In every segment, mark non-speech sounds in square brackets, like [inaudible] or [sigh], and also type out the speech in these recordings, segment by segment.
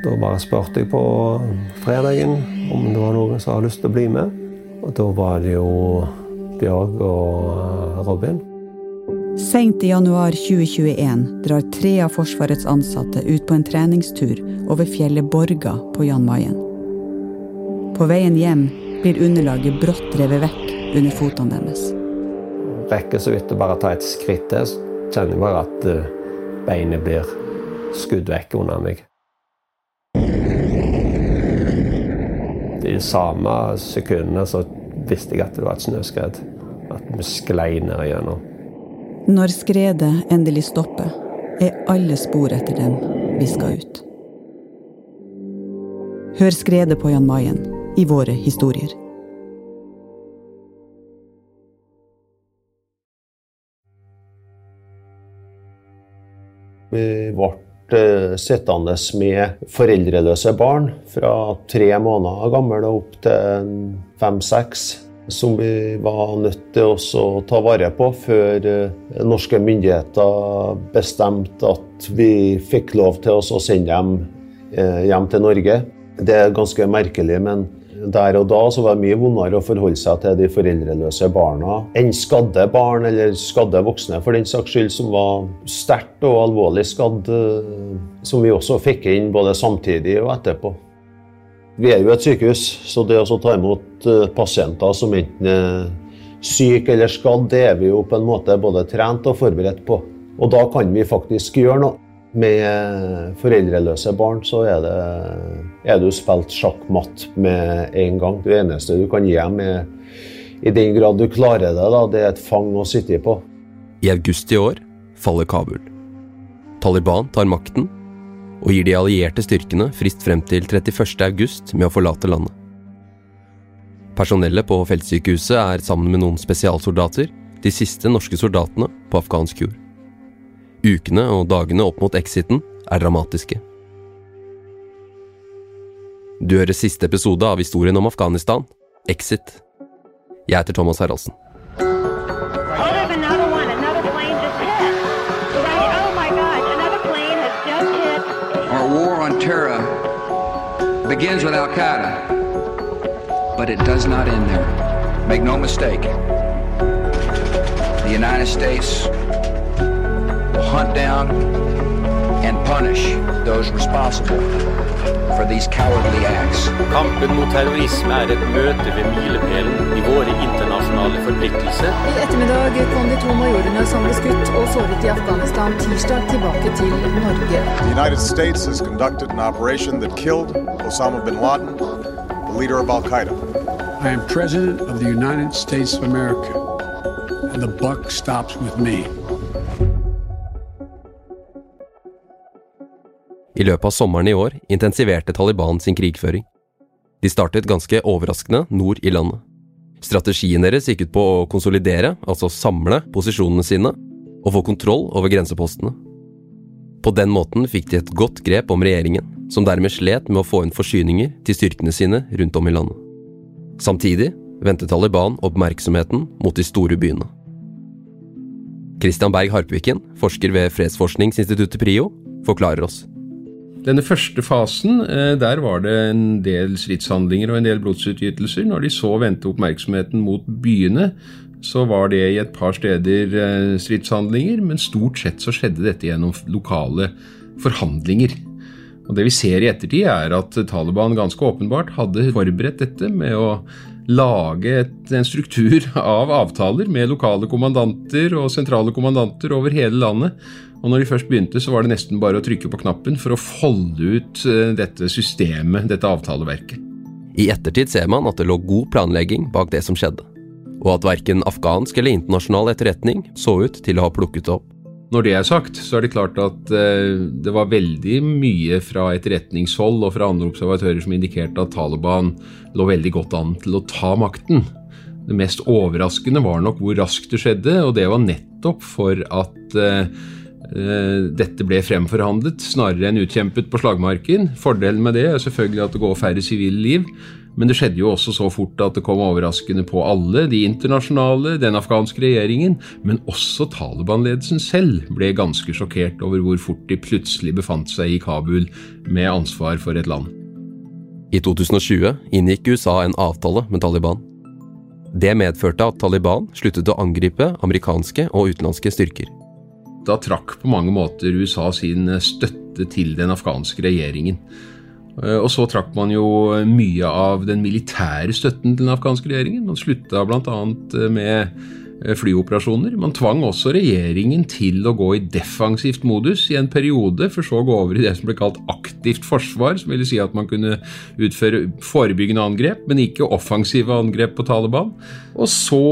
Da bare spurte jeg på fredagen om det var noen som hadde lyst til å bli med. Og da var det jo Bjørg og Robin. Seint i januar 2021 drar tre av Forsvarets ansatte ut på en treningstur over fjellet Borga på Jan Mayen. På veien hjem blir underlaget brått revet vekk under fotene deres. Rekker så vidt å bare ta et skritt til, så kjenner jeg bare at eh, beinet blir skudd vekk under meg. I de samme sekundene så visste jeg at det var et snøskred. At vi sklei ned igjennom. Når skredet endelig stopper, er alle spor etter dem viska ut. Hør skredet på Jan Mayen i våre historier. Vi ble sittende med foreldreløse barn fra tre måneder gamle opp til fem-seks, som vi var nødt til å ta vare på før eh, norske myndigheter bestemte at vi fikk lov til å sende dem eh, hjem til Norge. Det er ganske merkelig, men der og da så var det mye vondere å forholde seg til de foreldreløse barna enn skadde barn, eller skadde voksne for den saks skyld, som var sterkt og alvorlig skadd, eh, som vi også fikk inn både samtidig og etterpå. Vi er jo et sykehus, så det å ta imot eh, pasienter som enten er syke eller skadd, det er vi jo på en måte både trent og forberedt på. Og da kan vi faktisk gjøre noe. Med foreldreløse barn så er, det, er du spilt sjakkmatt med en gang. Det eneste du kan gi dem, er, i den grad du klarer det, da, det er et fang å sitte på. I august i år faller Kabul. Taliban tar makten og gir de allierte styrkene frist frem til 31. august med å forlate landet. Personellet på feltsykehuset er sammen med noen spesialsoldater de siste norske soldatene på afghansk jord. Ukene og dagene opp mot exiten er dramatiske. Du hører siste episode av historien om Afghanistan, Exit. Jeg heter Thomas Haraldsen. On terror begins with Al Qaeda, but it does not end there. Make no mistake. The United States hunt down and punish those responsible for these cowardly acts. Kampen mot terrorisme er et møte ved milepælen i våre internasjonale forpliktelser. I ettermiddag kom de to majorene som ble skutt og såret i Afghanistan tirsdag tilbake til Norge. The United States has conducted an operation that killed Osama bin Laden, the leader of Al Qaeda. I am President of the United States of America, and the buck stops with me. I løpet av sommeren i år intensiverte Taliban sin krigføring. De startet ganske overraskende nord i landet. Strategien deres gikk ut på å konsolidere, altså samle, posisjonene sine og få kontroll over grensepostene. På den måten fikk de et godt grep om regjeringen, som dermed slet med å få inn forsyninger til styrkene sine rundt om i landet. Samtidig vendte Taliban oppmerksomheten mot de store byene. Christian Berg Harpviken, forsker ved Fredsforskningsinstituttet PRIO, forklarer oss. Denne første fasen, eh, der var det en del stridshandlinger og en del blodsutgytelser. Når de så vendte oppmerksomheten mot byene, så var det i et par steder eh, stridshandlinger, men stort sett så skjedde dette gjennom lokale forhandlinger. Og Det vi ser i ettertid, er at Taliban ganske åpenbart hadde forberedt dette med å lage et, en struktur [laughs] av avtaler med lokale kommandanter og sentrale kommandanter over hele landet og når de først begynte, så var det nesten bare å trykke på knappen for å folde ut eh, dette systemet, dette avtaleverket. I ettertid ser man at det lå god planlegging bak det som skjedde, og at verken afghansk eller internasjonal etterretning så ut til å ha plukket det opp. Når det er sagt, så er det klart at eh, det var veldig mye fra etterretningshold og fra andre observatører som indikerte at Taliban lå veldig godt an til å ta makten. Det mest overraskende var nok hvor raskt det skjedde, og det var nettopp for at eh, dette ble fremforhandlet snarere enn utkjempet på slagmarken. Fordelen med det er selvfølgelig at det går færre sivile liv. Men det skjedde jo også så fort at det kom overraskende på alle, de internasjonale, den afghanske regjeringen, men også Taliban-ledelsen selv ble ganske sjokkert over hvor fort de plutselig befant seg i Kabul med ansvar for et land. I 2020 inngikk USA en avtale med Taliban. Det medførte at Taliban sluttet å angripe amerikanske og utenlandske styrker. Da trakk på mange måter USA sin støtte til den afghanske regjeringen. Eh, og så trakk man jo mye av den militære støtten til den afghanske regjeringen. Man slutta bl.a. med flyoperasjoner. Man tvang også regjeringen til å gå i defensivt modus i en periode, for så å gå over i det som ble kalt aktivt forsvar, som ville si at man kunne utføre forebyggende angrep, men ikke offensive angrep på Taliban. Og så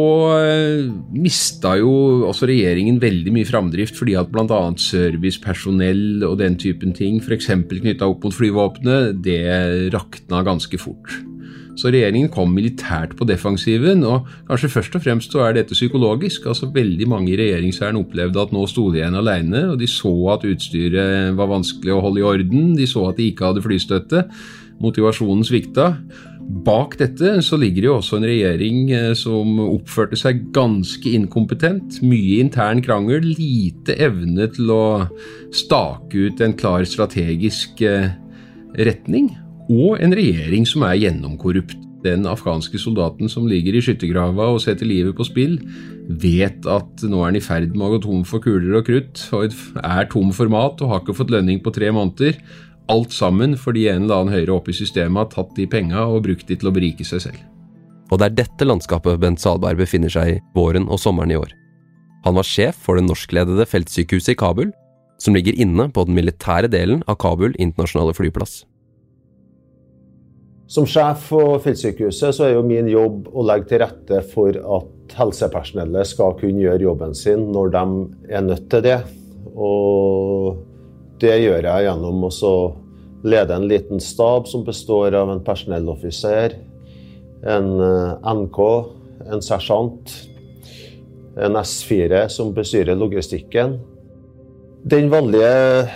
eh, mista jo også regjeringen veldig mye framdrift fordi at bl.a. servicepersonell og den typen ting, f.eks. knytta opp mot flyvåpenet, det rakna ganske fort. Så regjeringen kom militært på defensiven, og kanskje først og fremst så er dette psykologisk. altså Veldig mange i regjeringshæren opplevde at nå sto de igjen alene, og de så at utstyret var vanskelig å holde i orden, de så at de ikke hadde flystøtte. Motivasjonen svikta. Bak dette så ligger det jo også en regjering eh, som oppførte seg ganske inkompetent. Mye intern krangel, lite evne til å stake ut en klar strategisk eh, retning og en regjering som er gjennomkorrupt. Den afghanske soldaten som ligger i skyttergrava og setter livet på spill, vet at nå er han i ferd med å gå tom for kuler og krutt, og er tom for mat og har ikke fått lønning på tre måneder. Alt sammen fordi en eller annen høyere oppe i systemet har tatt de penga og brukt de til å berike seg selv. Og det er dette landskapet Bent Salberg befinner seg i våren og sommeren i år. Han var sjef for det norskledede feltsykehuset i Kabul, som ligger inne på den militære delen av Kabul internasjonale flyplass. Som sjef for feltsykehuset så er jo min jobb å legge til rette for at helsepersonellet skal kunne gjøre jobben sin når de er nødt til det. Og det gjør jeg gjennom å lede en liten stab som består av en personelloffiser, en eh, NK, en sersjant, en S4 som bestyrer logistikken. Den vanlige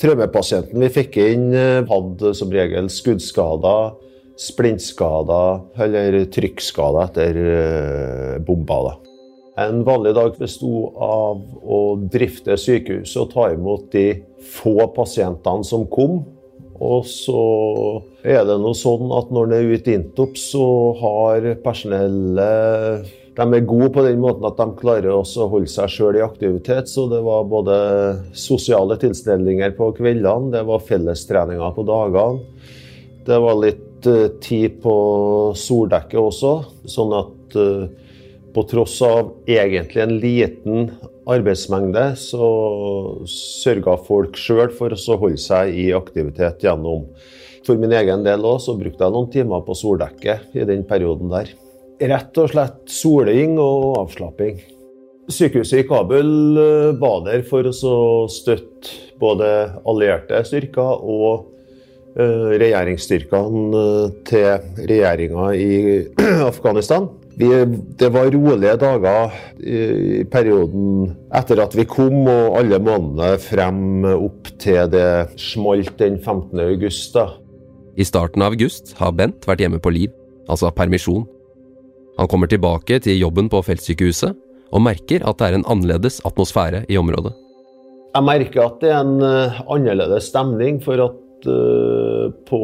Traumepasienten vi fikk inn, eh, hadde som regel skuddskader, splintskader eller trykkskader etter bomba. bomber. En vanlig dag besto av å drifte sykehuset og ta imot de få pasientene som kom. Og så er det noe sånn at når det er ute i Intop, så har personellet de er gode på den måten at de klarer også å holde seg sjøl i aktivitet. Så det var både sosiale tilstelninger på kveldene, det var fellestreninger på dagene. Det var litt uh, tid på soldekket også, sånn at uh, på tross av egentlig en liten arbeidsmengde, så sørga folk sjøl for å holde seg i aktivitet gjennom For min egen del òg, så brukte jeg noen timer på soldekket i den perioden der rett og slett soling og avslapping. Sykehuset i Kabul eh, var der for å støtte både allierte styrker og eh, regjeringsstyrkene eh, til regjeringa i [clears throat] Afghanistan. Vi, det var rolige dager i perioden etter at vi kom, og alle månedene frem opp til det smalt den 15. august. Da. I starten av august har Bent vært hjemme på liv, altså permisjon. Han kommer tilbake til jobben på feltsykehuset og merker at det er en annerledes atmosfære i området. Jeg merker at det er en uh, annerledes stemning, for at uh, på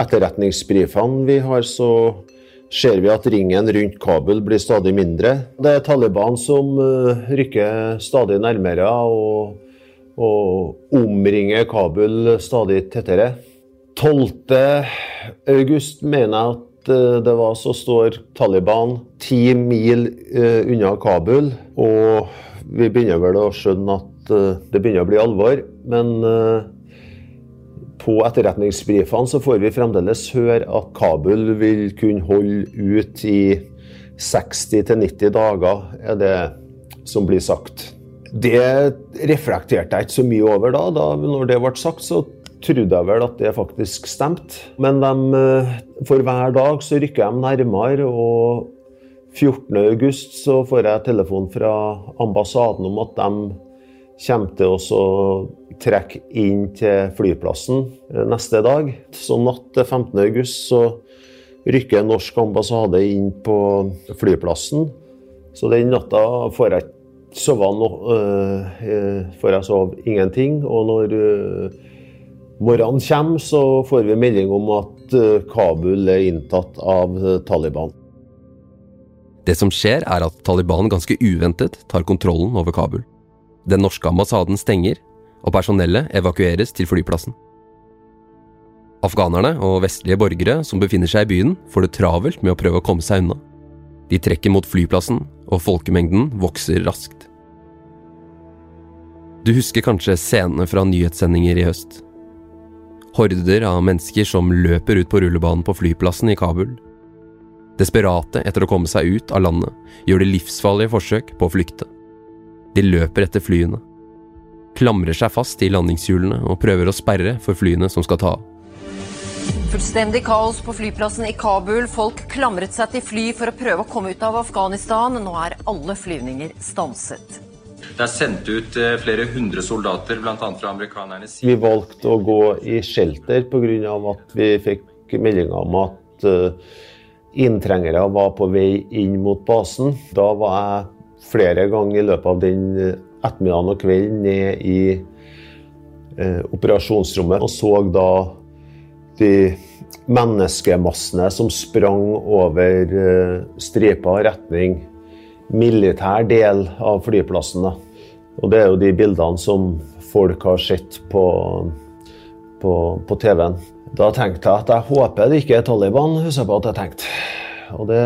etterretningsbrifene vi har, så ser vi at ringen rundt Kabul blir stadig mindre. Det er Taliban som uh, rykker stadig nærmere og, og omringer Kabul stadig tettere. 12. august mener jeg at Eh, det var, så står Taliban ti mil uh, unna Kabul. Og vi begynner vel å skjønne at uh, det begynner å bli alvor. Men på etterretningsbrifene så får vi fremdeles høre at Kabul vil kunne holde ut i 60-90 dager, er det som blir sagt. Det reflekterte jeg ikke så mye over da. da når det ble sagt, så trodde jeg vel at det faktisk stemte. Men de, eh, for hver dag så rykker de nærmere. og 14.8 så får jeg telefon fra ambassaden om at de kommer til å trekke inn til flyplassen eh, neste dag. Så natt til 15.8 så rykker norsk ambassade inn på flyplassen. Så den natta får jeg sove no, uh, ingenting. Og når uh, morgenen kommer, så får vi melding om at uh, Kabul er inntatt av Taliban. Det som skjer, er at Taliban ganske uventet tar kontrollen over Kabul. Den norske ambassaden stenger, og personellet evakueres til flyplassen. Afghanerne og vestlige borgere som befinner seg i byen, får det travelt med å prøve å komme seg unna. De trekker mot flyplassen, og folkemengden vokser raskt. Du husker kanskje scenene fra nyhetssendinger i høst? Horder av mennesker som løper ut på rullebanen på flyplassen i Kabul. Desperate etter å komme seg ut av landet gjør de livsfarlige forsøk på å flykte. De løper etter flyene. Klamrer seg fast i landingshjulene og prøver å sperre for flyene som skal ta av. Fullstendig kaos på flyplassen i Kabul. Folk klamret seg til fly for å prøve å komme ut av Afghanistan. Nå er alle flyvninger stanset. Det er sendt ut eh, flere hundre soldater, bl.a. fra amerikanernes side. Vi valgte å gå i shelter pga. at vi fikk meldinger om at eh, inntrengere var på vei inn mot basen. Da var jeg flere ganger i løpet av den ettermiddagen og kvelden ned i eh, operasjonsrommet og så da de menneskemassene som sprang over eh, stripa retning militær del av flyplassen. Og det er jo de bildene som folk har sett på, på, på TV-en. Da tenkte jeg at jeg håper det ikke er Taliban, husker jeg på at jeg tenkte. Og det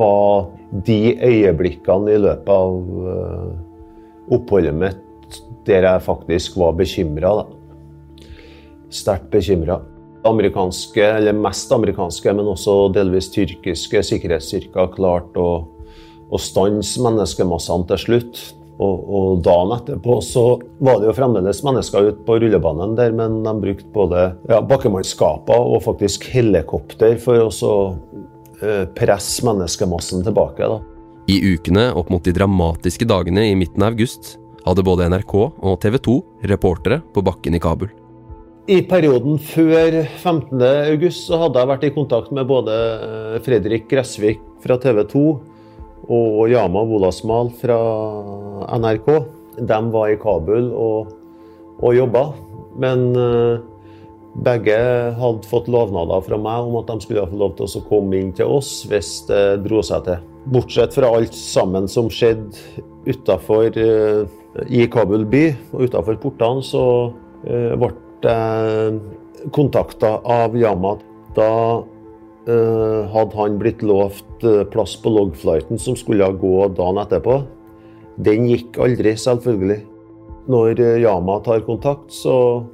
var de øyeblikkene i løpet av uh, oppholdet mitt der jeg faktisk var bekymra. Sterkt bekymra amerikanske, eller mest amerikanske, men også delvis tyrkiske sikkerhetsstyrker klarte å, å stanse menneskemassene til slutt. Og, og, dagen etterpå så var det jo fremdeles mennesker ute på rullebanen der, men de brukte både ja, bakkemannskaper og faktisk helikopter for å eh, presse menneskemassen tilbake. Da. I ukene opp mot de dramatiske dagene i midten av august hadde både NRK og TV 2 reportere på bakken i Kabul. I perioden før 15.8 så hadde jeg vært i kontakt med både eh, Fredrik Gressvik fra TV 2 og Yama Wolasmal fra NRK. De var i Kabul og, og jobba. Men uh, begge hadde fått lovnader fra meg om at de skulle få lov til å komme inn til oss hvis det dro seg til. Bortsett fra alt sammen som skjedde utafor uh, i Kabul by og utafor portene, så uh, ble jeg kontakta av Yama. Da hadde han blitt lovt uh, plass på logflighten som skulle gå dagen etterpå. Den gikk aldri, selvfølgelig. Når uh, Yama tar kontakt, så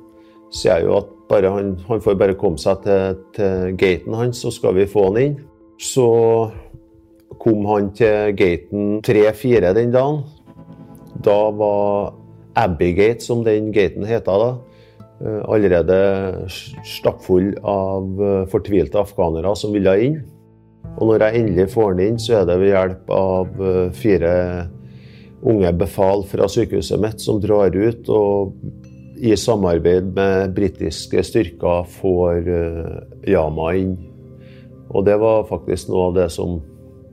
sier jeg jo at han, han, får bare komme seg til, til gaten hans, så skal vi få han inn. Så kom han til gaten 3-4 den dagen. Da var Abbey Gate, som den gaten heter da, Eh, allerede stappfull av eh, fortvilte afghanere som ville inn. Og når jeg endelig får den inn, så er det ved hjelp av eh, fire unge befal fra sykehuset mitt som drar ut og i samarbeid med britiske styrker får Yama inn. Og det var faktisk noe av det som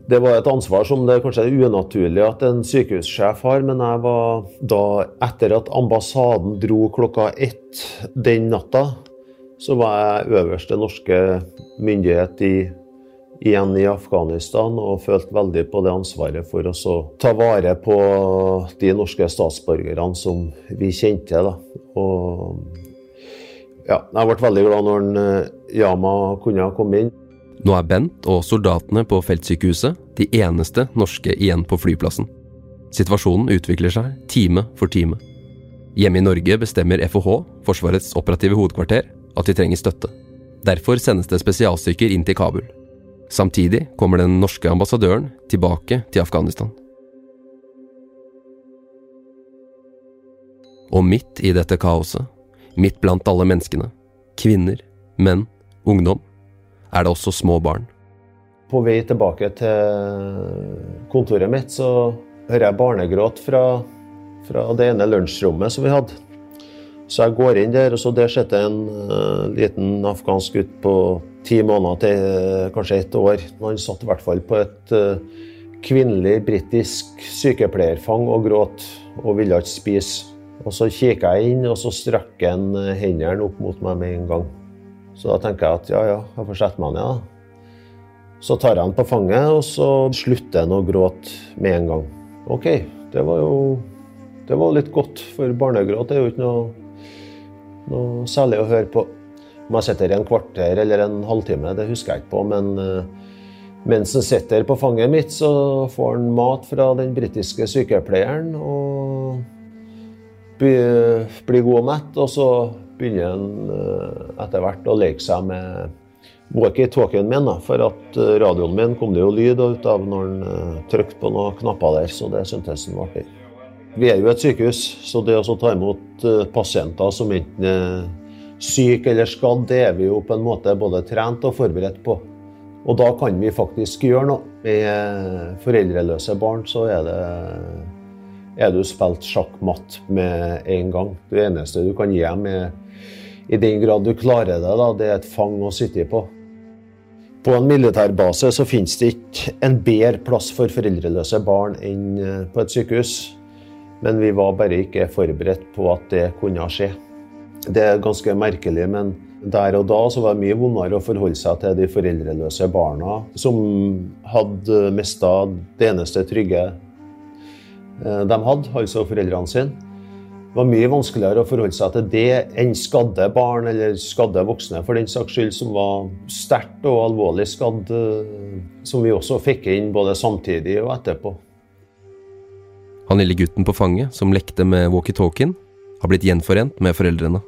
det var et ansvar som det kanskje er unaturlig at en sykehussjef har, men jeg var da, etter at ambassaden dro klokka ett den natta, så var jeg øverste norske myndighet i, igjen i Afghanistan og følte veldig på det ansvaret for å ta vare på de norske statsborgerne som vi kjente. Da. Og ja, jeg ble veldig glad når eh, Yama kunne komme inn. Nå er Bent og soldatene på feltsykehuset de eneste norske igjen på flyplassen. Situasjonen utvikler seg time for time. Hjemme i Norge bestemmer FOH, Forsvarets operative hovedkvarter, at de trenger støtte. Derfor sendes det spesialstyrker inn til Kabul. Samtidig kommer den norske ambassadøren tilbake til Afghanistan. Og midt i dette kaoset, midt blant alle menneskene, kvinner, menn, ungdom, er det også små barn. På vei tilbake til kontoret mitt så hører jeg barnegråt fra, fra det ene lunsjrommet som vi hadde. Så jeg går inn der, og så der sitter en uh, liten afghansk gutt på ti måneder til uh, kanskje ett år. Han satt i hvert fall på et uh, kvinnelig britisk sykepleierfang og gråt og ville ikke spise. Og så kikker jeg inn, og så strekker han hendene opp mot meg med en gang. Så da tenker jeg at ja, ja, jeg får sette meg ned, da. Så tar jeg han på fanget, og så slutter han å gråte med en gang. OK, det var jo det var litt godt, for barnegråt er jo ikke noe, noe særlig å høre på. Om jeg sitter i en kvarter eller en halvtime, det husker jeg ikke på, men uh, mens han sitter på fanget mitt, så får han mat fra den britiske sykepleieren og blir, blir god og mett. Og så begynner han uh, etter hvert å leke seg med walkietalkien min, da, for at uh, radioen min kom det jo lyd ut av når han trykte på noen knapper der, så det syntes han var artig. Vi er jo et sykehus, så det å ta imot eh, pasienter som enten er syke eller skadd, det er vi jo på en måte både trent og forberedt på. Og da kan vi faktisk gjøre noe. Med foreldreløse barn så er det er du spilt sjakk-matt med en gang. Det eneste du kan gi dem, i den grad du klarer det, da, det er et fang å sitte på. På en militærbase så finnes det ikke en bedre plass for foreldreløse barn enn eh, på et sykehus. Men vi var bare ikke forberedt på at det kunne skje. Det er ganske merkelig, men der og da så var det mye vondere å forholde seg til de foreldreløse barna som hadde mista det eneste trygge eh, de hadde, altså foreldrene sine. Det var mye vanskeligere å forholde seg til det enn skadde barn eller skadde voksne, for den saks skyld, som var sterkt og alvorlig skadd, eh, som vi også fikk inn både samtidig og etterpå. Han lille gutten på fanget som lekte med walkietalkien, har blitt gjenforent med foreldrene.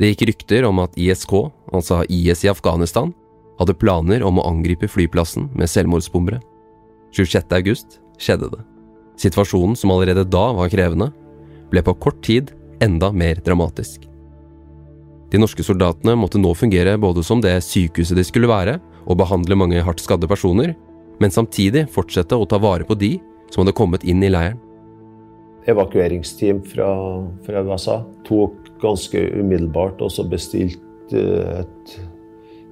Det gikk rykter om at ISK, altså IS i Afghanistan, hadde planer om å angripe flyplassen med selvmordsbombere. 26. august skjedde det. Situasjonen, som allerede da var krevende, ble på kort tid enda mer dramatisk. De norske soldatene måtte nå fungere både som det sykehuset de skulle være, og behandle mange hardt skadde personer, men samtidig fortsette å ta vare på de som hadde kommet inn i leiren. Evakueringsteam fra, fra USA tok ganske umiddelbart også bestilt eh, et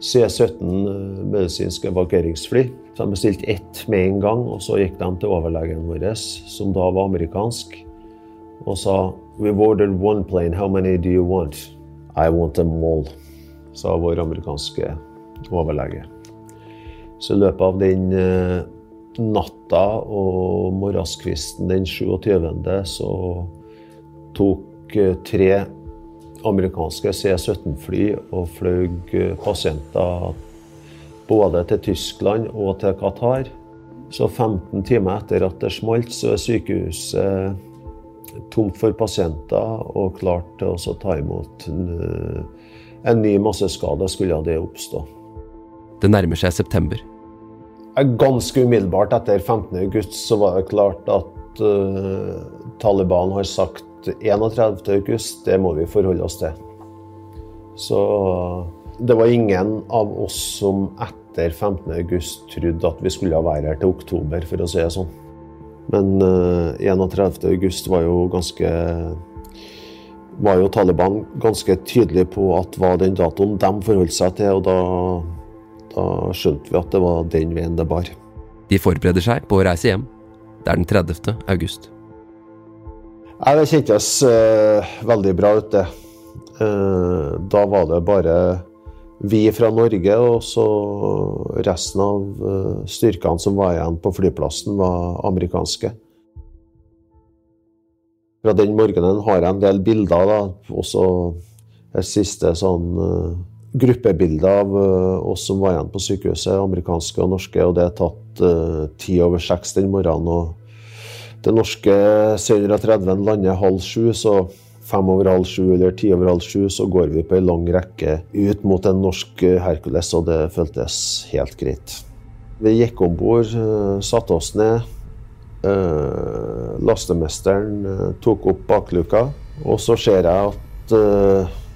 C-17 eh, medisinsk evakueringsfly. Så de bestilte ett med en gang, og så gikk de til overlegen vår, som da var amerikansk, og sa We've ordered one plane, how many do you want? I want them all, sa vår amerikanske overlege. Så i løpet av den eh, natta og morgenskvisten den 27. så tok eh, tre amerikanske C-17-fly og fløy eh, pasienter både til Tyskland og til Qatar. Så 15 timer etter at det smalt, så er sykehuset tomt for pasienter og klart til å ta imot en, en ny masseskade skulle det oppstå. Det nærmer seg september. Ganske umiddelbart etter 15. august så var det klart at uh, Taliban har sagt 31. august, det må vi forholde oss til. Så det var ingen av oss som etter 15. august trodde at vi skulle være her til oktober, for å si det sånn. Men uh, eh, 31. august var jo ganske var jo Taliban ganske tydelig på at var den datoen de forholdt seg til, og da da skjønte vi at det var den veien det bar. De forbereder seg på å reise hjem. Det er den 30. august. Det kjentes uh, veldig bra ut, det. Uh, da var det bare vi fra Norge, og så resten av uh, styrkene som var igjen på flyplassen, var amerikanske. Fra den morgenen har jeg en del bilder, da. også et siste sånn gruppebilde av uh, oss som var igjen på sykehuset, amerikanske og norske. og Det er tatt uh, ti over seks den morgenen. og Det norske C-130 lander halv sju, så fem over halv sju eller ti over halv sju, så går vi på ei lang rekke ut mot en norsk uh, Hercules, og det føltes helt greit. Vi gikk om bord, satte oss ned. Lastemesteren tok opp bakluka, og så ser jeg at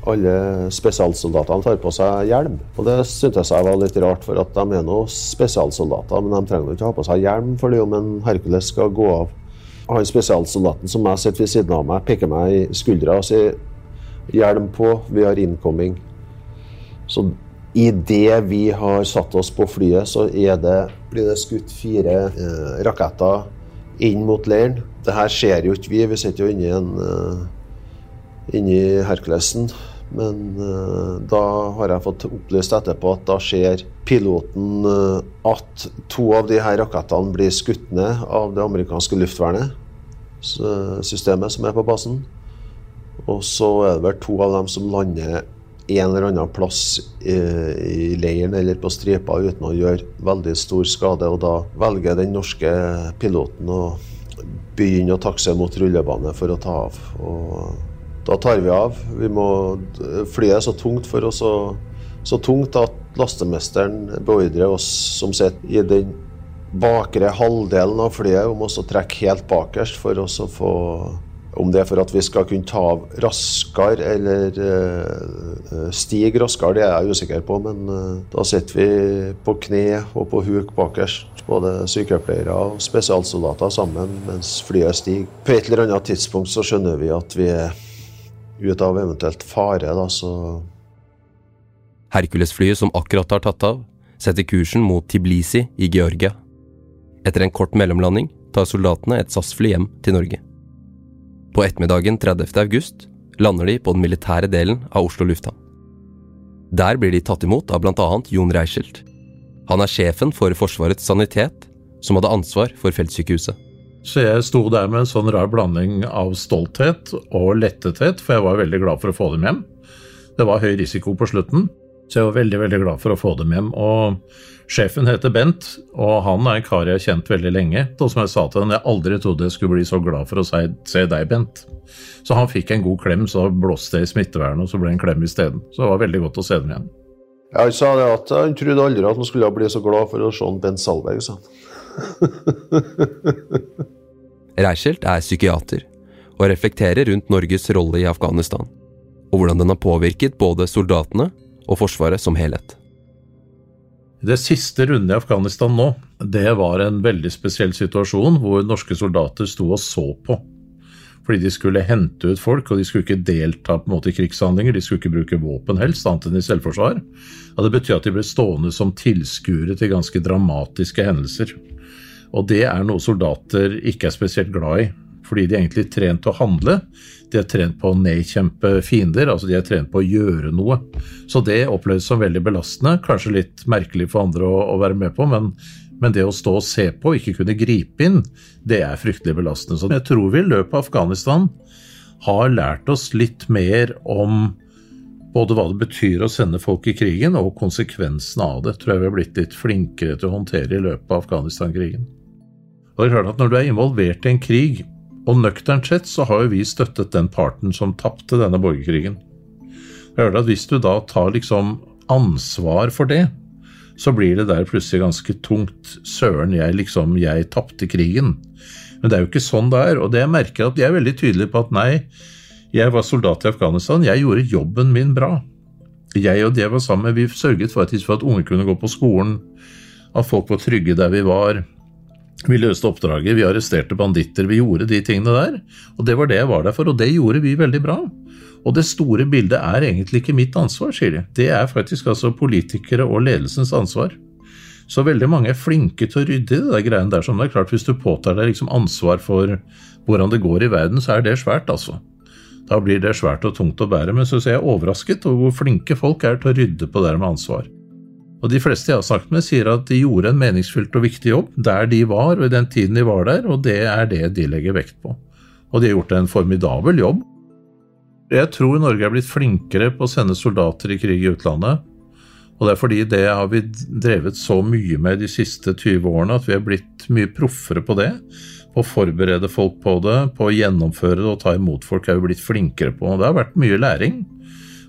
alle spesialsoldatene tar på seg hjelm. Og det syntes jeg var litt rart, for at de er nå spesialsoldater, men de trenger ikke ha på seg hjelm fordi om en Hercules skal gå av Han spesialsoldaten som jeg sitter ved siden av meg, peker meg i skuldra og sier 'hjelm på, vi har innkomming'. Så idet vi har satt oss på flyet, så det, blir det skutt fire eh, raketter inn mot leiren. Det her ser jo ikke vi, vi sitter jo inni, en, eh, inni Herkulesen. Men uh, da har jeg fått opplyst etterpå at da ser piloten uh, at to av de her rakettene blir skutt ned av det amerikanske luftvernet, systemet som er på basen. Og så er det vel to av dem som lander en eller annen plass i, i leiren eller på stripa uten å gjøre veldig stor skade. Og da velger den norske piloten å begynne å takse mot rullebane for å ta av. Og da tar vi av. Vi må, flyet er så tungt for oss, så, så tungt at lastemesteren beordrer oss som sitter i den bakre halvdelen av flyet, om å trekke helt bakerst for oss å få om det er for at vi skal kunne ta av raskere eller øh, stige raskere, det er jeg usikker på. Men øh, da sitter vi på kne og på huk bakerst, både sykepleiere og spesialsoldater sammen mens flyet stiger. På et eller annet tidspunkt så skjønner vi at vi er ute av eventuelt fare. da, så... Hercules-flyet som akkurat har tatt av, setter kursen mot Tiblisi i Georgia. Etter en kort mellomlanding tar soldatene et SAS-fly hjem til Norge. På ettermiddagen 30. august lander de på den militære delen av Oslo lufthavn. Der blir de tatt imot av bl.a. Jon Reichelt. Han er sjefen for Forsvarets sanitet, som hadde ansvar for feltsykehuset. Så jeg sto der med en sånn rar blanding av stolthet og lettethet, for jeg var veldig glad for å få dem hjem. Det var høy risiko på slutten, så jeg var veldig, veldig glad for å få dem hjem. Og Sjefen heter Bent, og han er en kar jeg har kjent veldig lenge. Og som jeg sa til han, jeg aldri trodde jeg skulle bli så glad for å se deg, Bent. Så han fikk en god klem, så blåste det i smittevernet, og så ble det en klem isteden. Så det var veldig godt å se dem igjen. Ja, han sa det at han trodde aldri at han skulle bli så glad for å se Bent Salberg, sa han. [laughs] Reichelt er psykiater og reflekterer rundt Norges rolle i Afghanistan, og hvordan den har påvirket både soldatene og Forsvaret som helhet. Det siste runde i Afghanistan nå, det var en veldig spesiell situasjon hvor norske soldater sto og så på. Fordi de skulle hente ut folk, og de skulle ikke delta på en måte i krigshandlinger. De skulle ikke bruke våpen helst, annet enn i selvforsvar. Og det betyr at de ble stående som tilskuere til ganske dramatiske hendelser. Og det er noe soldater ikke er spesielt glad i fordi de egentlig er trent til å handle. De er trent på å nedkjempe fiender, altså de er trent på å gjøre noe. Så det oppleves som veldig belastende, kanskje litt merkelig for andre å, å være med på, men, men, det å stå og se på og ikke kunne gripe inn, det er fryktelig belastende. Så jeg tror vi i løpet av Afghanistan har lært oss litt mer om både hva det betyr å sende folk i krigen, og konsekvensene av det. Tror jeg vi har blitt litt flinkere til å håndtere i løpet av Afghanistan-krigen. Og det er klart at Når du er involvert i en krig, og nøkternt sett så har jo vi støttet den parten som tapte denne borgerkrigen. Jeg hørte at Hvis du da tar liksom ansvar for det, så blir det der plutselig ganske tungt. Søren, jeg liksom, jeg tapte krigen. Men det er jo ikke sånn det er. Og det jeg merker at jeg er veldig tydelig på at nei, jeg var soldat i Afghanistan, jeg gjorde jobben min bra. Jeg og de jeg var sammen med, vi sørget faktisk for at unge kunne gå på skolen, at folk var trygge der vi var, vi løste oppdraget, vi arresterte banditter, vi gjorde de tingene der. Og det var det jeg var der for, og det gjorde vi veldig bra. Og det store bildet er egentlig ikke mitt ansvar, sier de. Det er faktisk altså politikere og ledelsens ansvar. Så veldig mange er flinke til å rydde i det der greiene der. Som det er klart, Hvis du påtar deg liksom ansvar for hvordan det går i verden, så er det svært, altså. Da blir det svært og tungt å bære. Men så er jeg overrasket over hvor flinke folk er til å rydde på det der med ansvar. Og de fleste jeg har snakket med, sier at de gjorde en meningsfylt og viktig jobb der de var, og i den tiden de var der, og det er det de legger vekt på. Og de har gjort en formidabel jobb. Jeg tror Norge er blitt flinkere på å sende soldater i krig i utlandet. Og det er fordi det har vi drevet så mye med de siste 20 årene at vi er blitt mye proffere på det. På å forberede folk på det, på å gjennomføre det og ta imot folk er vi blitt flinkere på. Og det har vært mye læring.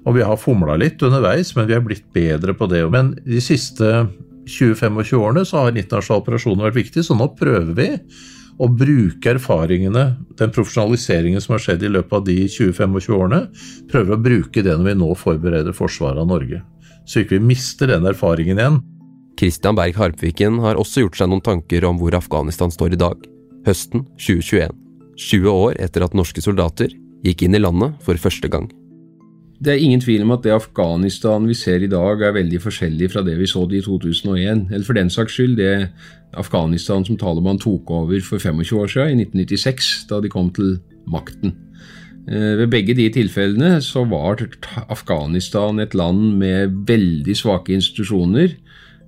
Og vi har fomla litt underveis, men vi har blitt bedre på det. Men de siste 20-25 årene så har internasjonale operasjoner vært viktig, så nå prøver vi å bruke erfaringene, den profesjonaliseringen som har skjedd i løpet av de 20-25 årene, prøver å bruke det når vi nå forbereder forsvaret av Norge. Så ikke vi mister den erfaringen igjen. Christian Berg Harpviken har også gjort seg noen tanker om hvor Afghanistan står i dag, høsten 2021. 20 år etter at norske soldater gikk inn i landet for første gang. Det er ingen tvil om at det Afghanistan vi ser i dag, er veldig forskjellig fra det vi så det i 2001. Eller for den saks skyld det Afghanistan som Taliban tok over for 25 år siden, i 1996, da de kom til makten. Eh, ved begge de tilfellene så var Afghanistan et land med veldig svake institusjoner.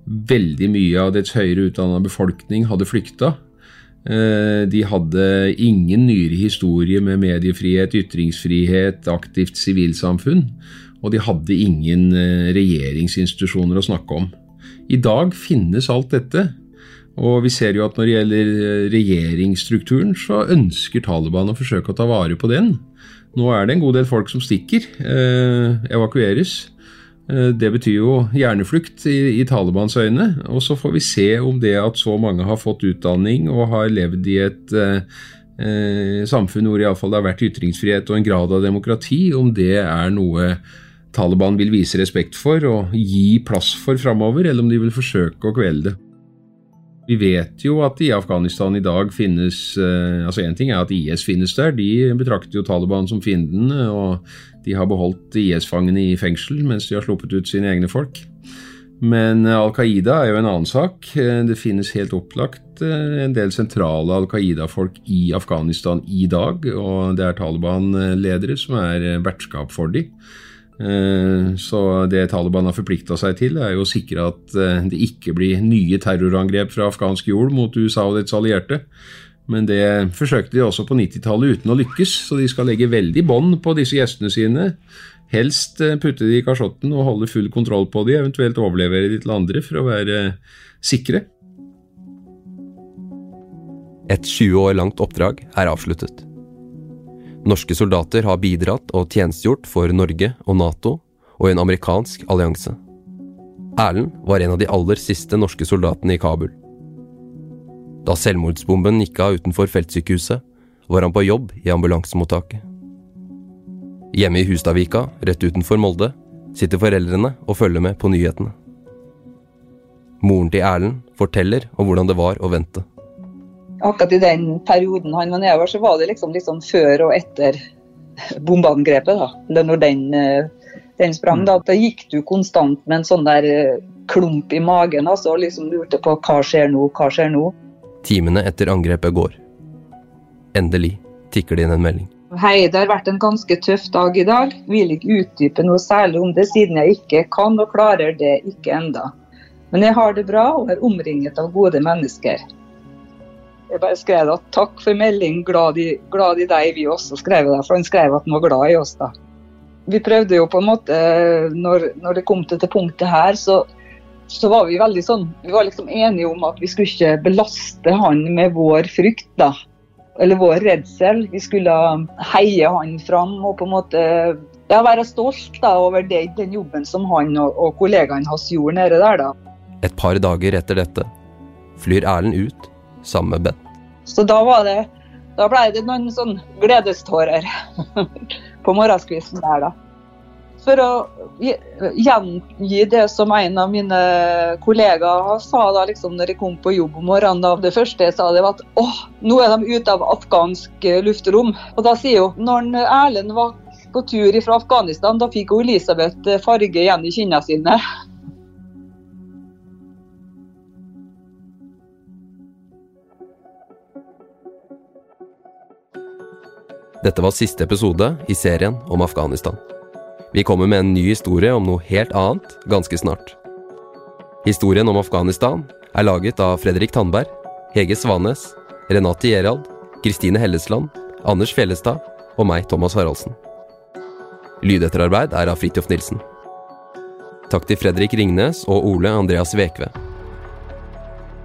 Veldig mye av dets høyere utdanna befolkning hadde flykta. Eh, de hadde ingen nyere historie med mediefrihet, ytringsfrihet, aktivt sivilsamfunn. Og de hadde ingen eh, regjeringsinstitusjoner å snakke om. I dag finnes alt dette. Og vi ser jo at når det gjelder eh, regjeringsstrukturen, så ønsker Taliban å forsøke å ta vare på den. Nå er det en god del folk som stikker, evakueres. Eh, det betyr jo hjerneflukt i, i Talibans øyne. Og så får vi se om det at så mange har fått utdanning og har levd i et eh, eh samfunn hvor iallfall det har vært ytringsfrihet og en grad av demokrati, om det er noe Taliban vil vise respekt for og gi plass for framover, eller om de vil forsøke å kvele det. Vi vet jo at i Afghanistan i dag finnes eh, altså Én ting er at IS finnes der, de betrakter jo Taliban som fienden. og de har beholdt IS-fangene i fengsel mens de har sluppet ut sine egne folk. Men eh, Al Qaida er jo en annen sak. Eh, det finnes helt opplagt en del sentrale Al Qaida-folk i Afghanistan i dag, og det er Taliban-ledere som er vertskap for dem. Eh, så det Taliban har forplikta seg til, er jo å sikre at eh, det ikke blir nye terrorangrep fra afghansk jord mot USA og dets allierte. Men det forsøkte de også på 90-tallet uten å lykkes, så de skal legge veldig bånd på disse gjestene sine. Helst eh, putte de i kasjotten og holde full kontroll på de, eventuelt overlevere de til andre for å være sikre. Et 20 år langt oppdrag er avsluttet. Norske soldater har bidratt og tjenestegjort for Norge og Nato og en amerikansk allianse. Erlend var en av de aller siste norske soldatene i Kabul. Da selvmordsbomben gikk av utenfor feltsykehuset, var han på jobb i ambulansemottaket. Hjemme i Hustadvika, rett utenfor Molde, sitter foreldrene og følger med på nyhetene. Moren til Erlend forteller om hvordan det var å vente akkurat i den perioden han var nedover, så var det liksom, liksom før og etter bombeangrepet. da, Når den, eh, den sprang. Da, da gikk du konstant med en sånn der eh, klump i magen altså, og liksom lurte på hva skjer nå, hva skjer nå. Timene etter angrepet går. Endelig tikker det inn en melding. Hei, det har vært en ganske tøff dag i dag. Vil ikke utdype noe særlig om det, siden jeg ikke kan og klarer det ikke enda. Men jeg har det bra og er omringet av gode mennesker. Jeg bare skrev at takk for melding, glad i, glad i deg, vi også, skrev jeg. For han skrev at han var glad i oss, da. Vi prøvde jo på en måte, når, når det kom til det punktet her, så, så, var vi veldig sånn Vi var liksom enige om at vi skulle ikke belaste han med vår frykt, da. Eller vår redsel. Vi skulle heie han fram og på en måte ja, være stolt da, over det, den jobben som han og, og kollegaene hans gjorde nede der, da. Et par dager etter dette flyr Erlend ut sammen med Bent. Så da var det Da ble det noen sånn gledestårer [laughs] på morgenskvisten der, da. For å gjengi det som en av mine kollegaer sa da liksom når jeg kom på jobb om morgenen. da, Det første jeg sa, det var at åh, nå er de ute av afghansk luftrom. Og da sier hun når Erlend var på tur fra Afghanistan, da fikk Elisabeth farge igjen i kinnene sine. Dette var siste episode i serien om Afghanistan. Vi kommer med en ny historie om noe helt annet ganske snart. Historien om Afghanistan er laget av Fredrik Tandberg, Hege Svanes, Renate Gjerald, Kristine Hellesland, Anders Fjellestad og meg, Thomas Haraldsen. Lydetterarbeid er av Fridtjof Nilsen. Takk til Fredrik Ringnes og Ole Andreas Vekve.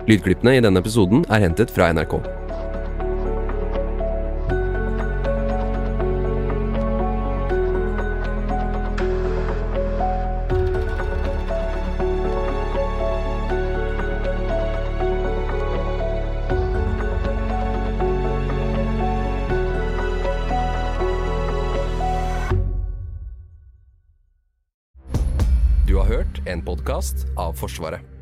Lydklippene i denne episoden er hentet fra NRK. Forsvaret.